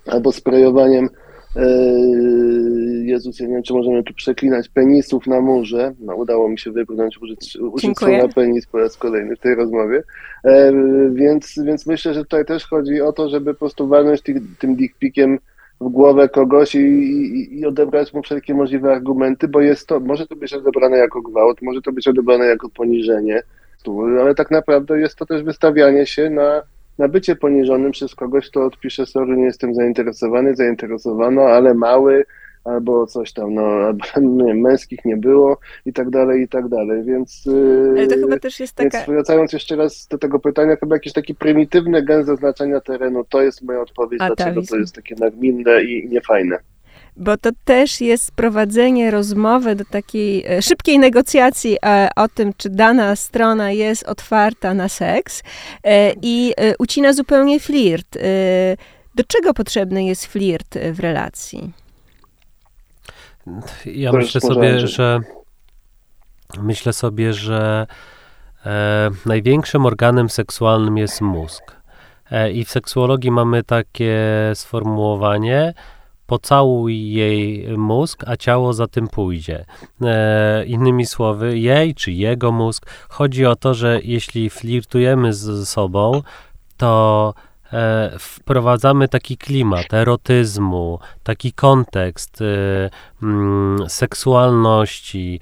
albo sprejowaniem Eee, Jezus, ja nie wiem, czy możemy tu przeklinać penisów na murze. No, udało mi się wybrnąć, użyć, użyć słowa penis po raz kolejny w tej rozmowie. E, więc, więc myślę, że tutaj też chodzi o to, żeby po prostu walnąć tych, tym dickpikiem w głowę kogoś i, i, i, odebrać mu wszelkie możliwe argumenty, bo jest to, może to być odebrane jako gwałt, może to być odebrane jako poniżenie, ale tak naprawdę jest to też wystawianie się na na bycie poniżonym przez kogoś, kto odpisze, sorry, nie jestem zainteresowany, zainteresowano, ale mały, albo coś tam, no, albo nie, męskich nie było i tak dalej, i tak dalej, więc... Yy, ale to chyba też jest taka... Więc wracając jeszcze raz do tego pytania, chyba jakiś taki prymitywny gen zaznaczenia terenu, to jest moja odpowiedź, dlaczego to jest takie nagminne i niefajne bo to też jest prowadzenie rozmowy do takiej e, szybkiej negocjacji e, o tym, czy dana strona jest otwarta na seks e, i ucina zupełnie flirt. Do czego potrzebny jest flirt w relacji? Ja to myślę sobie, że myślę sobie, że e, największym organem seksualnym jest mózg. E, I w seksuologii mamy takie sformułowanie, pocałuj jej mózg, a ciało za tym pójdzie. E, innymi słowy, jej czy jego mózg. Chodzi o to, że jeśli flirtujemy ze sobą, to e, wprowadzamy taki klimat erotyzmu, taki kontekst e, mm, seksualności,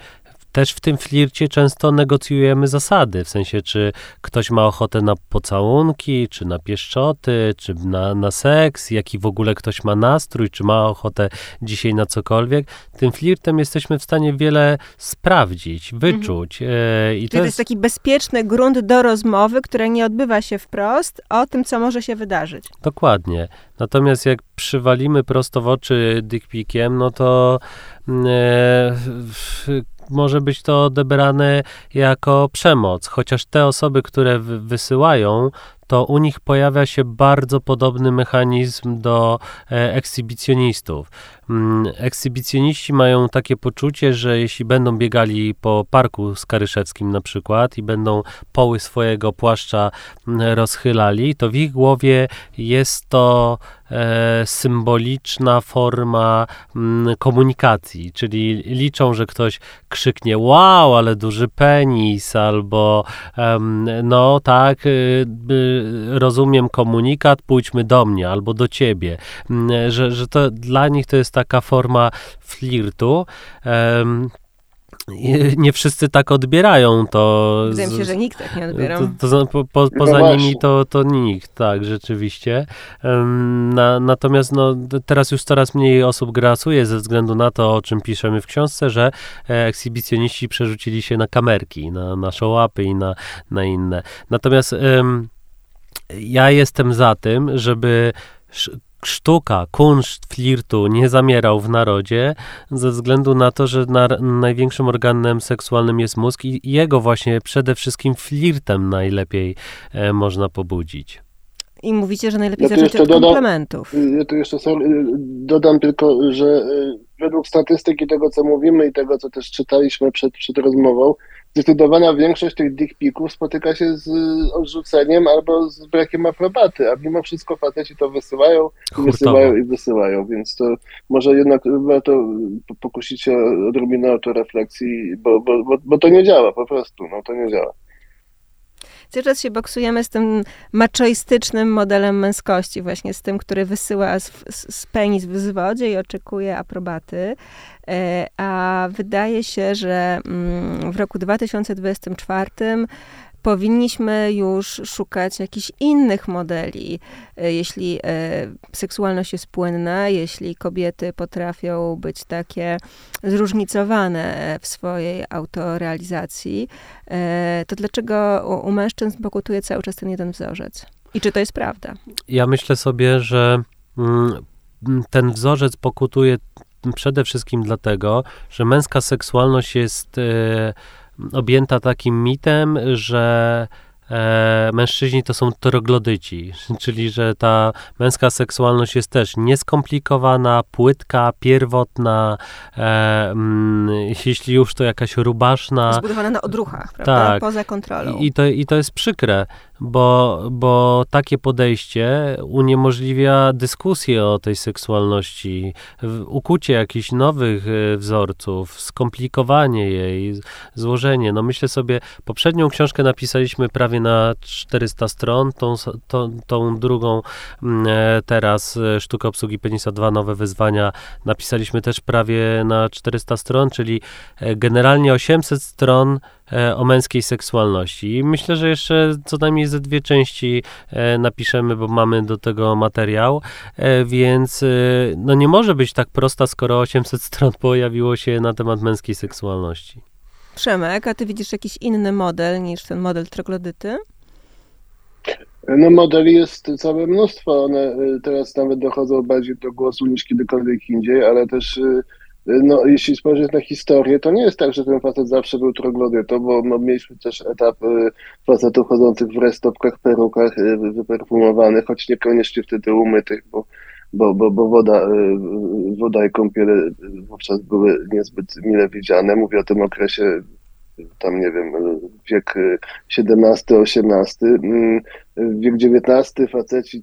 też w tym flircie często negocjujemy zasady, w sensie, czy ktoś ma ochotę na pocałunki, czy na pieszczoty, czy na, na seks, jaki w ogóle ktoś ma nastrój, czy ma ochotę dzisiaj na cokolwiek. Tym flirtem jesteśmy w stanie wiele sprawdzić, mhm. wyczuć. Mhm. I to, to jest taki bezpieczny grunt do rozmowy, która nie odbywa się wprost o tym, co może się wydarzyć. Dokładnie. Natomiast jak przywalimy prosto w oczy dickpickiem, no to mm, e, może być to odebrane jako przemoc, chociaż te osoby, które wysyłają, to u nich pojawia się bardzo podobny mechanizm do e, ekshibicjonistów. Mm, ekshibicjoniści mają takie poczucie, że jeśli będą biegali po parku skaryszewskim na przykład i będą poły swojego płaszcza mm, rozchylali, to w ich głowie jest to symboliczna forma mm, komunikacji, czyli liczą, że ktoś krzyknie wow, ale duży penis, albo no tak, y, rozumiem komunikat, pójdźmy do mnie albo do ciebie, że, że to dla nich to jest taka forma flirtu. Nie wszyscy tak odbierają to. Wydaje mi się, że nikt tak nie odbiera. To, to, po, po, poza no nimi to, to nikt, tak, rzeczywiście. Na, natomiast no, teraz już coraz mniej osób grasuje ze względu na to, o czym piszemy w książce, że e, ekshibicjoniści przerzucili się na kamerki, na, na show-upy i na, na inne. Natomiast ja jestem za tym, żeby sztuka, kunszt flirtu nie zamierał w narodzie ze względu na to, że na, największym organem seksualnym jest mózg i jego właśnie przede wszystkim flirtem najlepiej e, można pobudzić. I mówicie, że najlepiej ja zacząć od dodam, komplementów. Ja tu jeszcze dodam tylko, że e, według statystyki tego, co mówimy i tego, co też czytaliśmy przed, przed rozmową, zdecydowana większość tych dick picków spotyka się z odrzuceniem albo z brakiem aprobaty, a mimo wszystko faceci to wysyłają i wysyłają i wysyłają, więc to może jednak warto pokusić się odrobinę autorefleksji, bo, bo, bo, bo to nie działa po prostu, no to nie działa. Cały czas się boksujemy z tym maczoistycznym modelem męskości, właśnie z tym, który wysyła z, z penis w zwodzie i oczekuje aprobaty. E, a wydaje się, że mm, w roku 2024 powinniśmy już szukać jakichś innych modeli. E, jeśli e, seksualność jest płynna, jeśli kobiety potrafią być takie zróżnicowane w swojej autorealizacji, to dlaczego u, mężczyzn pokutuje cały czas ten jeden wzorzec? I czy to jest prawda? Ja myślę sobie, że mm, ten wzorzec pokutuje przede wszystkim dlatego, że męska seksualność jest e, objęta takim mitem, że e, mężczyźni to są troglodyci, czyli że ta męska seksualność jest też nieskomplikowana, płytka, pierwotna, e, mm, jeśli już to jakaś rubaszna. Zbudowana na odruchach, prawda? Tak. Poza kontrolą. I to, I to jest przykre, bo, bo takie podejście uniemożliwia dyskusję o tej seksualności, ukucie jakichś nowych e, wzorców, skomplikowanie jej, złożenie. No myślę sobie, poprzednią książkę napisaliśmy prawie na 400 stron, tą, tą, tą drugą mm, e, teraz, e, Sztuka obsługi penisa, dwa nowe wyzwania, napisaliśmy też prawie na 400 stron, czyli generalnie 800 stron E, o męskiej seksualności. I myślę, że jeszcze co najmniej ze dwie części e, napiszemy, bo mamy do tego materiał, e, więc no nie może być tak prosta, skoro 800 stron pojawiło się na temat męskiej seksualności. Przemek, a ty widzisz jakiś inny model niż ten model troglodyty? No modeli jest całe mnóstwo, one teraz nawet dochodzą bardziej do głosu niż kiedykolwiek indziej, ale też no, jeśli spojrzysz na historię, to nie jest tak, że ten facet zawsze był troglodytą, bo no, mieliśmy też etap y, facetów chodzących w restopkach, perukach, y, wyperfumowanych, choć niekoniecznie wtedy umytych, bo, bo, bo, bo woda, y, woda i kąpiele wówczas były niezbyt mile widziane. Mówię o tym okresie tam nie wiem, wiek XVII-XVIII, mm, wiek XIX, faceci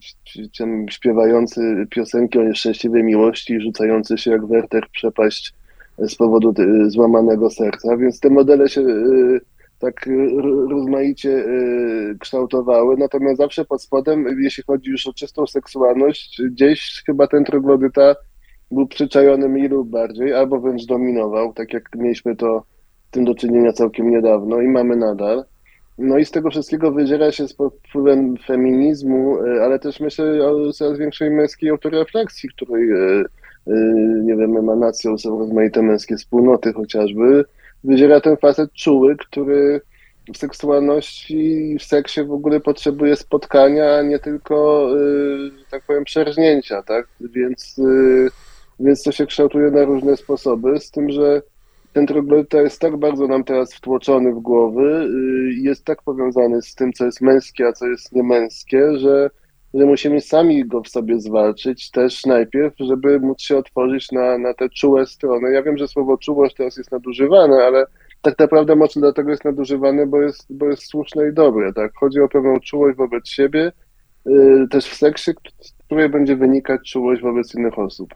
śpiewający piosenki o nieszczęśliwej miłości rzucający się jak Werter przepaść z powodu złamanego serca, więc te modele się y, tak rozmaicie y, kształtowały, natomiast zawsze pod spodem, jeśli chodzi już o czystą seksualność, gdzieś chyba ten troglodyta był przyczajony mniej lub bardziej, albo wręcz dominował, tak jak mieliśmy to tym do czynienia całkiem niedawno i mamy nadal. No i z tego wszystkiego wydziera się z wpływem feminizmu, e, ale też myślę o coraz większej męskiej autorefleksji, której, e, e, nie wiem, emanacją są rozmaite męskie wspólnoty chociażby. Wydziera ten facet czuły, który w seksualności, w seksie w ogóle potrzebuje spotkania, a nie tylko, tak powiem, przerżnięcia, tak? Więc, więc to się kształtuje na różne sposoby, z tym, że ten troglodyta jest tak bardzo nam teraz wtłoczony w głowy, y, jest tak powiązany z tym, co jest męskie, a co jest niemęskie, że, że musimy sami go w sobie zwalczyć też najpierw, żeby móc się otworzyć na, na te czułe strony. Ja wiem, że słowo czułość teraz jest nadużywane, ale tak naprawdę mocno dlatego jest nadużywane, bo jest, bo jest słuszne i dobre. Tak? Chodzi o pewną czułość wobec siebie, y, też w seksie, z której będzie wynikać czułość wobec innych osób.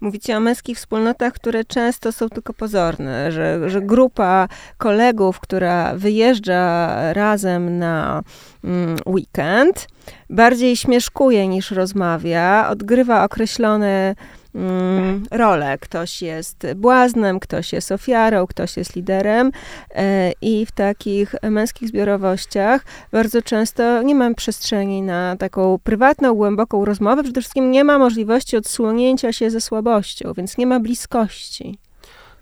Mówicie o męskich wspólnotach, które często są tylko pozorne, że, że grupa kolegów, która wyjeżdża razem na mm, weekend, bardziej śmieszkuje niż rozmawia, odgrywa określone mm, role. Ktoś jest błaznem, ktoś jest ofiarą, ktoś jest liderem e, i w takich męskich zbiorowościach bardzo często nie mam przestrzeni na taką prywatną, głęboką rozmowę. Przede wszystkim nie ma możliwości odsłonięcia się ze słabością, więc nie ma bliskości.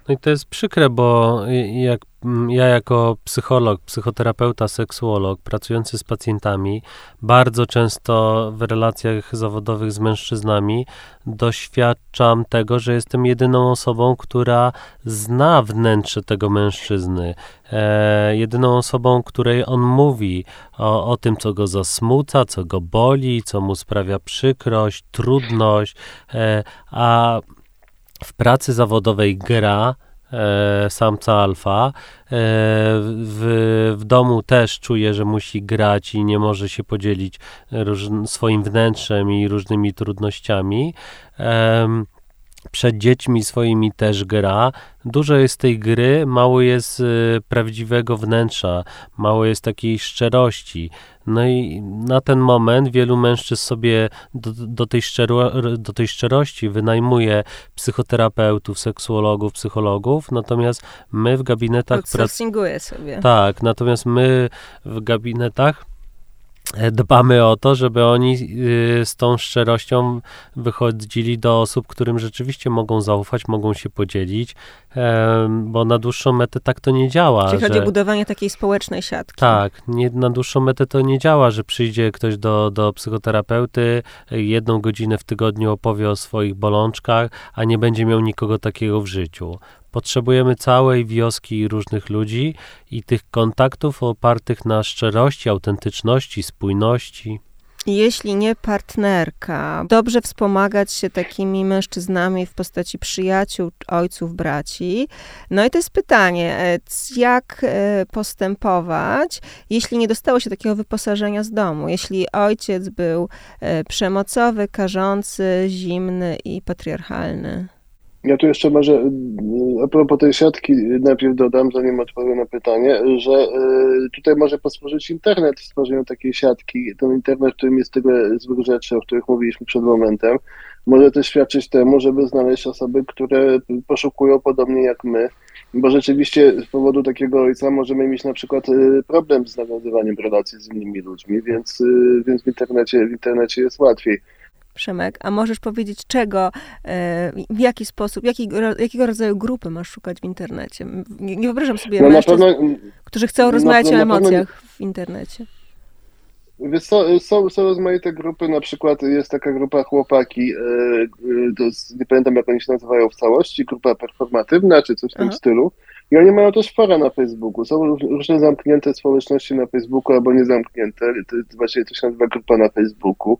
No i to jest przykre, bo jak ja jako psycholog, psychoterapeuta, seksuolog, pracujący z pacjentami, bardzo często w relacjach zawodowych z mężczyznami doświadczam tego, że jestem jedyną osobą, która zna wnętrze tego mężczyzny. E, jedyną osobą, której on mówi o, o tym, co go zasmuca, co go boli, co mu sprawia przykrość, trudność, e, a w pracy zawodowej gra e, samca alfa. E, w, w domu też czuje, że musi grać i nie może się podzielić róż, swoim wnętrzem i różnymi trudnościami. E, przed dziećmi swoimi też gra. Dużo jest tej gry, mało jest y, prawdziwego wnętrza, mało jest takiej szczerości. No i na ten moment wielu mężczyzn sobie do, do, tej, szczero, do tej szczerości wynajmuje psychoterapeutów, seksuologów, psychologów, natomiast my w gabinetach... Outsourcinguje sobie. Tak, natomiast my w gabinetach dbamy o to, żeby oni y, z tą szczerością wychodzili do osób, którym rzeczywiście mogą zaufać, mogą się podzielić, bo na dłuższą metę tak to nie działa. Czyli że, chodzi o budowanie takiej społecznej siatki. Tak, nie, na dłuższą metę to nie działa, że przyjdzie ktoś do, do psychoterapeuty, jedną godzinę w tygodniu opowie o swoich bolączkach, a nie będzie miał nikogo takiego w życiu. Potrzebujemy całej wioski różnych ludzi i tych kontaktów opartych na szczerości, autentyczności, spójności. Jeśli nie partnerka, dobrze wspomagać się takimi mężczyznami w postaci przyjaciół, ojców, braci. No i to jest pytanie, e, jak e, postępować, jeśli nie dostało się takiego wyposażenia z domu, jeśli ojciec był e, przemocowy, karzący, zimny i patriarchalny. Ja tu jeszcze może a propos tej siatki najpierw dodam, zanim odpowiem na pytanie, że e, tutaj może posłużyć internet w stworzeniu takiej siatki. Ten internet, w którym jest tyle złych rzeczy, o których mówiliśmy przed momentem, może też świadczyć temu, żeby znaleźć osoby, które poszukują podobnie jak my, bo rzeczywiście z powodu takiego ojca możemy mieć na przykład e, problem z nawiązywaniem relacji z innymi ludźmi, więc, więc w, internecie, w internecie jest łatwiej. Przemek, a możesz powiedzieć czego, e, w jaki sposób, jakiego, jakiego rodzaju grupy masz szukać w internecie? Nie, nie wyobrażam sobie no mężczyzn, pewno, którzy chcą rozmawiać na, o emocjach pewno, w internecie. Wiesz, są, są, są rozmaite grupy, na przykład jest taka grupa chłopaki, e, e, jest, nie pamiętam jak oni się nazywają w całości, grupa performatywna czy coś w tym stylu. I oni mają też fora na Facebooku. Są różne zamknięte społeczności na Facebooku albo niezamknięte. To, to właśnie to się nazywa grupa na Facebooku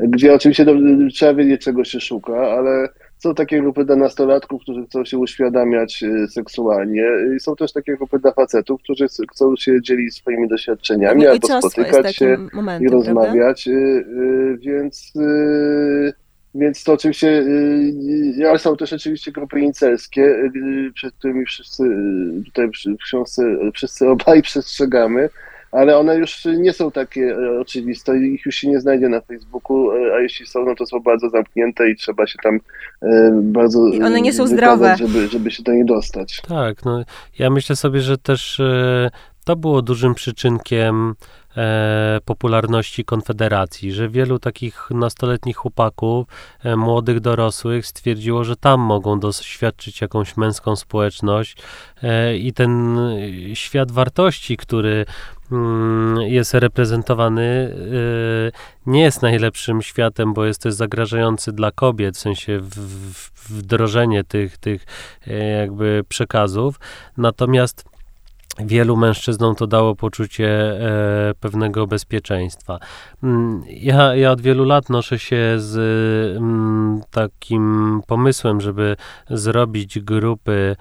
gdzie oczywiście trzeba wiedzieć, czego się szuka, ale są takie grupy dla nastolatków, którzy chcą się uświadamiać y, seksualnie i są też takie grupy dla facetów, którzy chcą się dzielić swoimi doświadczeniami no albo spotykać się momentem, i rozmawiać, prawda? Y, y, więc więc to oczywiście, ale są też oczywiście grupy incelskie, przed którymi wszyscy tutaj w książce wszyscy obaj przestrzegamy, ale one już nie są takie e, oczywiste, ich już się nie znajdzie na Facebooku, e, a jeśli są, no to są bardzo zamknięte i trzeba się tam e, bardzo... I one nie są zdrowe. Żeby, żeby się do niej dostać. Tak, no ja myślę sobie, że też to było dużym przyczynkiem popularności Konfederacji, że wielu takich nastoletnich chłopaków, młodych dorosłych stwierdziło, że tam mogą doświadczyć jakąś męską społeczność i ten świat wartości, który jest reprezentowany, e, nie jest najlepszym światem, bo jest też zagrażający dla kobiet, w sensie wdrożenie tych, tych e, jakby przekazów. Natomiast wielu mężczyznom to dało poczucie e, pewnego bezpieczeństwa. Mm, ja, ja od wielu lat noszę się z mm, takim pomysłem, żeby zrobić grupy mm,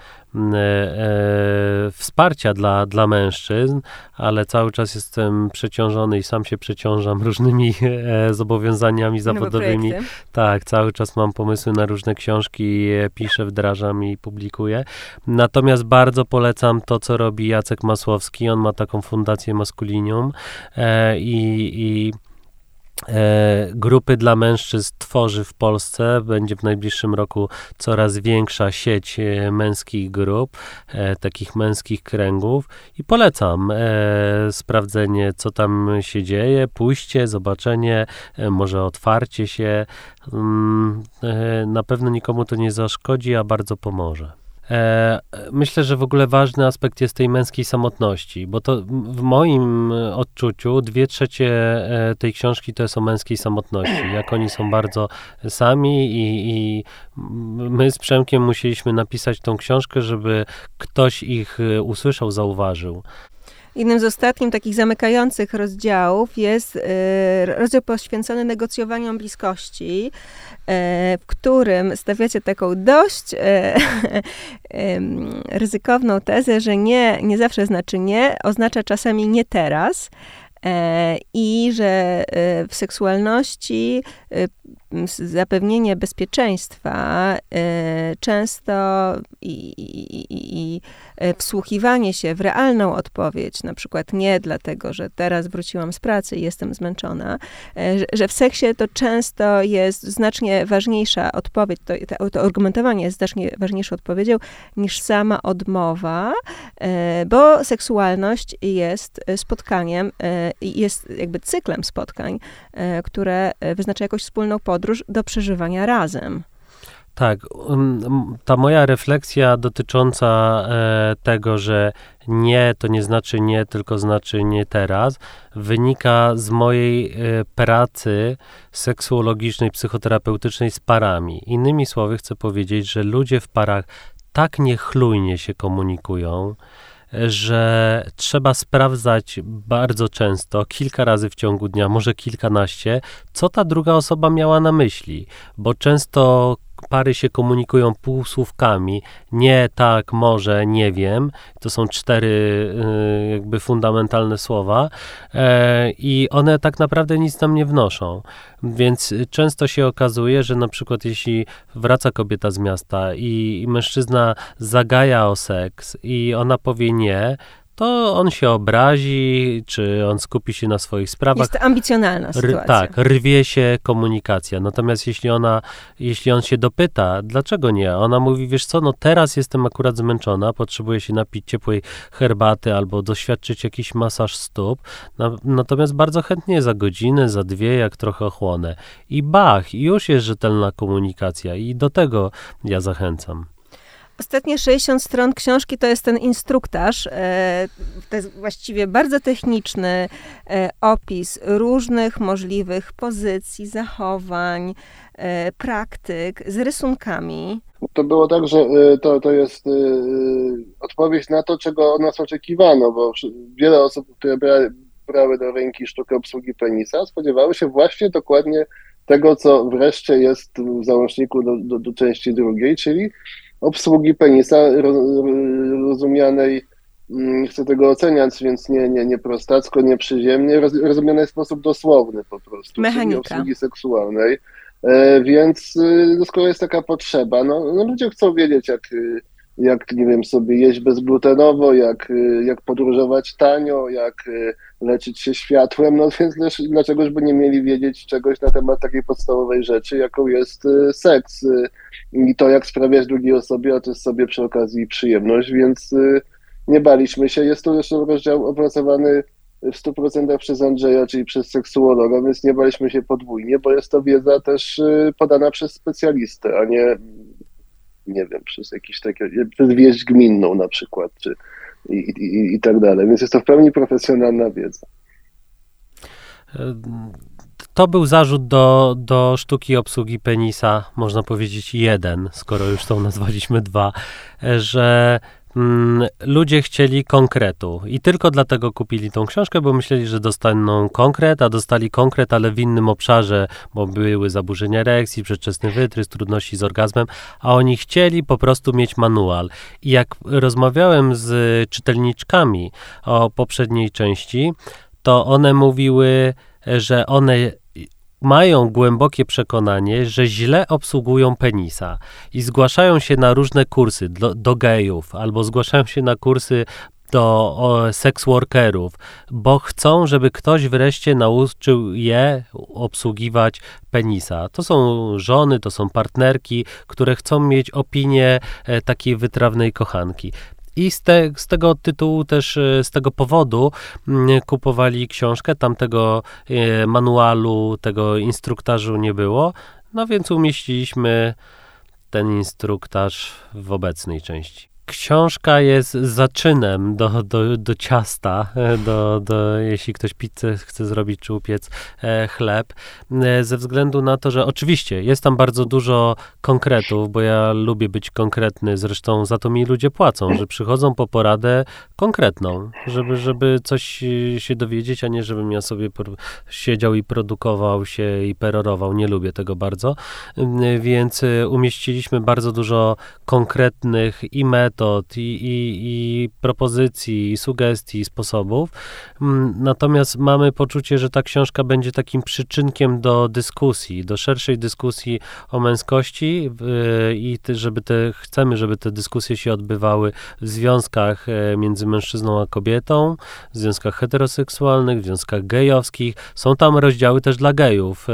wsparcia dla, dla mężczyzn, ale cały czas jestem przeciążony i sam się przeciążam różnymi e, zobowiązaniami zawodowymi. Tak, cały czas mam pomysły na różne książki, piszę, wdrażam i publikuję. Natomiast bardzo polecam to, co robi Jacek Masłowski. On ma taką fundację Maskulinium e, i, i E, grupy dla mężczyzn tworzy w Polsce. Będzie w najbliższym roku coraz większa sieć e, męskich grup, e, takich męskich kręgów i polecam sprawdzenie, co tam się dzieje, pójście, zobaczenie, może otwarcie się. Mm, na pewno nikomu to nie zaszkodzi, a bardzo pomoże. E, myślę, że w ogóle ważny aspekt jest tej męskiej samotności, bo to w moim odczuciu dwie trzecie e, tej książki to jest o męskiej samotności, jak oni są bardzo sami i, i my z Przemkiem musieliśmy napisać tą książkę, żeby ktoś ich e, usłyszał, zauważył. Jednym z ostatnich takich zamykających rozdziałów jest rozdział poświęcony negocjowaniom bliskości. E, w którym stawiacie taką dość e, ryzykowną tezę, że nie, nie zawsze znaczy nie, oznacza czasami nie teraz. E, I że w seksualności zapewnienie bezpieczeństwa często i, i, i, E, wsłuchiwanie się w realną odpowiedź, na przykład nie dlatego, że teraz wróciłam z pracy i jestem zmęczona, e, że w seksie to często jest znacznie ważniejsza odpowiedź, to, to, to argumentowanie jest znacznie ważniejszą odpowiedzią niż sama odmowa, e, bo seksualność jest spotkaniem, jest jakby cyklem spotkań, które wyznacza jakąś wspólną podróż do przeżywania razem. Tak, ta moja refleksja dotycząca e, tego, że nie to nie znaczy nie, tylko znaczy nie teraz, wynika z mojej e, pracy seksuologicznej, psychoterapeutycznej z parami. Innymi słowy, chcę powiedzieć, że ludzie w parach tak niechlujnie się komunikują, że trzeba sprawdzać bardzo często, kilka razy w ciągu dnia, może kilkanaście, co ta druga osoba miała na myśli, bo często pary się komunikują półsłówkami, nie, tak, może, nie wiem. To są cztery y, jakby fundamentalne słowa e, i one tak naprawdę nic nam nie wnoszą. Więc często się okazuje, że na przykład jeśli wraca kobieta z miasta i, i mężczyzna zagaja o seks i ona powie nie, to on się obrazi, czy on skupi się na swoich sprawach. Jest to ambicjonalna sytuacja. Tak, rwie się komunikacja. Natomiast jeśli ona, jeśli on się dopyta, dlaczego nie? Ona mówi, wiesz co, no teraz jestem akurat zmęczona, potrzebuję się napić ciepłej herbaty albo doświadczyć jakiś masaż stóp. natomiast bardzo chętnie za godzinę, za dwie, jak trochę ochłonę. I bach, już jest rzetelna komunikacja i do tego ja zachęcam. Ostatnie 60 stron książki to jest ten instruktaż. E, to jest właściwie bardzo techniczny e, opis różnych możliwych pozycji, zachowań, e, praktyk z rysunkami. To było tak, że to, to jest odpowiedź na to, czego od nas oczekiwano, bo wiele osób, które brały, brały do ręki sztukę obsługi penisa, spodziewały się właśnie dokładnie tego, co wreszcie jest w załączniku do, do, do części drugiej, czyli obsługi penisa rozumianej, mm, nie chcę tego oceniać, więc nie, nie, nie prostacko, nie przyziemnie, rozumianej w sposób dosłowny po prostu, Mechanika. obsługi seksualnej. E, więc y, no, skoro jest taka potrzeba, no, no ludzie chcą wiedzieć, jak, y, jak, nie wiem, sobie jeść bezglutenowo, jak, y, jak podróżować tanio, jak leczyć się światłem, no więc dlaczegoż by nie mieli wiedzieć czegoś na temat takiej podstawowej rzeczy, jaką jest seks i to, jak sprawiać drugiej osobie, a to jest sobie przy okazji przyjemność, więc y, nie baliśmy się. Jest to zresztą rozdział opracowany w 100% przez Andrzeja, czyli przez seksuologa, więc nie baliśmy się podwójnie, bo jest to wiedza też y, podana przez specjalistę, a nie, nie wiem, przez jakiś taki, przez wieść gminną na przykład, czy i, i, i tak dalej. Więc jest to w pełni profesjonalna wiedza. To był zarzut do, do sztuki obsługi penisa, można powiedzieć jeden, skoro już tą nazwaliśmy dwa, że ludzie chcieli konkretu i tylko dlatego kupili tą książkę, bo myśleli, że dostaną konkret, a dostali konkret, ale w innym obszarze, bo były zaburzenia erekcji, przedwczesny wytrys, trudności z orgazmem, a oni chcieli po prostu mieć manual. I jak rozmawiałem z czytelniczkami o poprzedniej części, to one mówiły, że one mają głębokie przekonanie, że źle obsługują penisa i zgłaszają się na różne kursy do, do gejów albo zgłaszają się na kursy do seks workerów, bo chcą, żeby ktoś wreszcie nauczył je obsługiwać penisa. To są żony, to są partnerki, które chcą mieć opinię e, takiej wytrawnej kochanki. I z, te, z, tego tytułu też, e, z tego powodu mm, kupowali książkę, tamtego e, manualu, tego instruktażu nie było, no więc umieściliśmy ten instruktaż w obecnej części. Książka jest zaczynem do, do, do ciasta, do, do, jeśli ktoś pizzę chce zrobić czy upiec e, chleb, e, ze względu na to, że oczywiście jest tam bardzo dużo konkretów, bo ja lubię być konkretny, zresztą za to mi ludzie płacą, że przychodzą po poradę konkretną, żeby, żeby coś się dowiedzieć, a nie żebym ja sobie siedział i produkował się i perorował. Nie lubię tego bardzo, więc e, umieściliśmy bardzo dużo konkretnych i metod, metod, i, i, i propozycji, i sugestii, i sposobów. Mm, natomiast mamy poczucie, że ta książka będzie takim przyczynkiem do dyskusji, do szerszej dyskusji o męskości i żeby te, chcemy, żeby te dyskusje się odbywały w związkach e, między mężczyzną a kobietą, w związkach heteroseksualnych, w związkach gejowskich. Są tam rozdziały też dla gejów. E,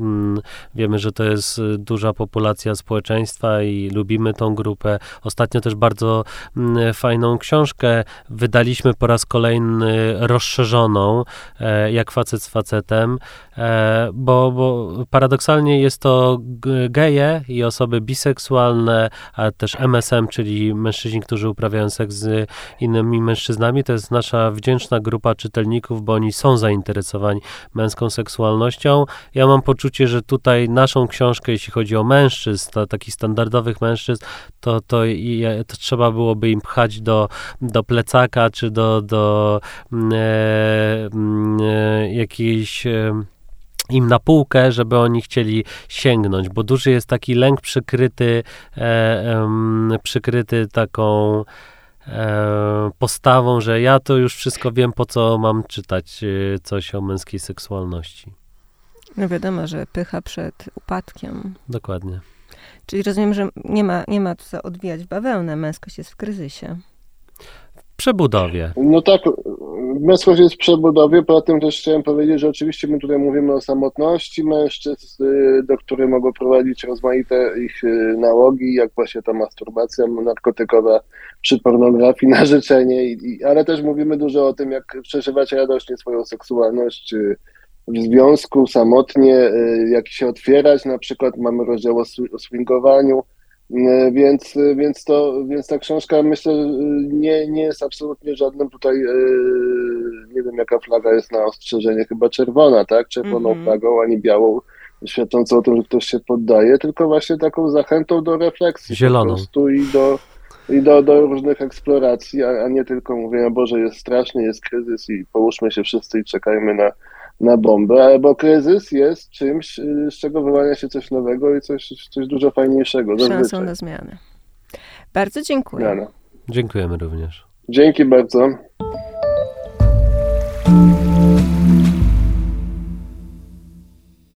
mm, wiemy, że to jest duża populacja społeczeństwa i lubimy tą grupę. Ostatnio też bardzo bardzo mm, fajną książkę. Wydaliśmy po raz kolejny rozszerzoną, e, jak facet z facetem, e, bo, bo paradoksalnie jest to geje i osoby biseksualne, a też MSM, czyli mężczyźni, którzy uprawiają seks z innymi mężczyznami. To jest nasza wdzięczna grupa czytelników, bo oni są zainteresowani męską seksualnością. Ja mam poczucie, że tutaj naszą książkę, jeśli chodzi o mężczyzn, takich standardowych mężczyzn, to, to, to trzeba byłoby im pchać do, do plecaka, czy do, do mm, e, mm, e, jakiejś e, im na półkę, żeby oni chcieli sięgnąć, bo duży jest taki lęk przykryty, e, przykryty taką e, postawą, że ja to już wszystko wiem, po co mam czytać e, coś o męskiej seksualności. No wiadomo, że pycha przed upadkiem. Dokładnie. Czyli rozumiem, że nie ma, nie ma co odwijać bawełnę, męskość jest w kryzysie. W przebudowie. No tak, męskość jest w przebudowie, poza tym też chciałem powiedzieć, że oczywiście my tutaj mówimy o samotności mężczyzn, y, do której mogą prowadzić rozmaite ich y, nałogi, jak właśnie ta masturbacja narkotykowa przy pornografii na życzenie, ale też mówimy dużo o tym, jak przeżywać radośnie swoją seksualność, y, w związku samotnie, y, jak się otwierać, na przykład mamy rozdział o swingowaniu, y, więc, y, więc, to, więc ta książka myślę nie, nie jest absolutnie żadnym tutaj, nie wiem jaka flaga jest na ostrzeżenie, chyba czerwona, tak? Czerwoną mm -hmm. flagą, ani białą, świadczącą o tym, że ktoś się poddaje, tylko właśnie taką zachętą do refleksji Zieloną. po prostu i do, i do, do różnych eksploracji, a, a nie tylko mówienia, Boże, jest strasznie, jest kryzys i połóżmy się wszyscy i czekajmy na, na bombę, bo kryzys jest czymś, y, z czego wyłania się coś nowego i coś, coś dużo fajniejszego. Szansą na zmianę. Bardzo dziękuję. Dziękujemy również. Dzięki bardzo.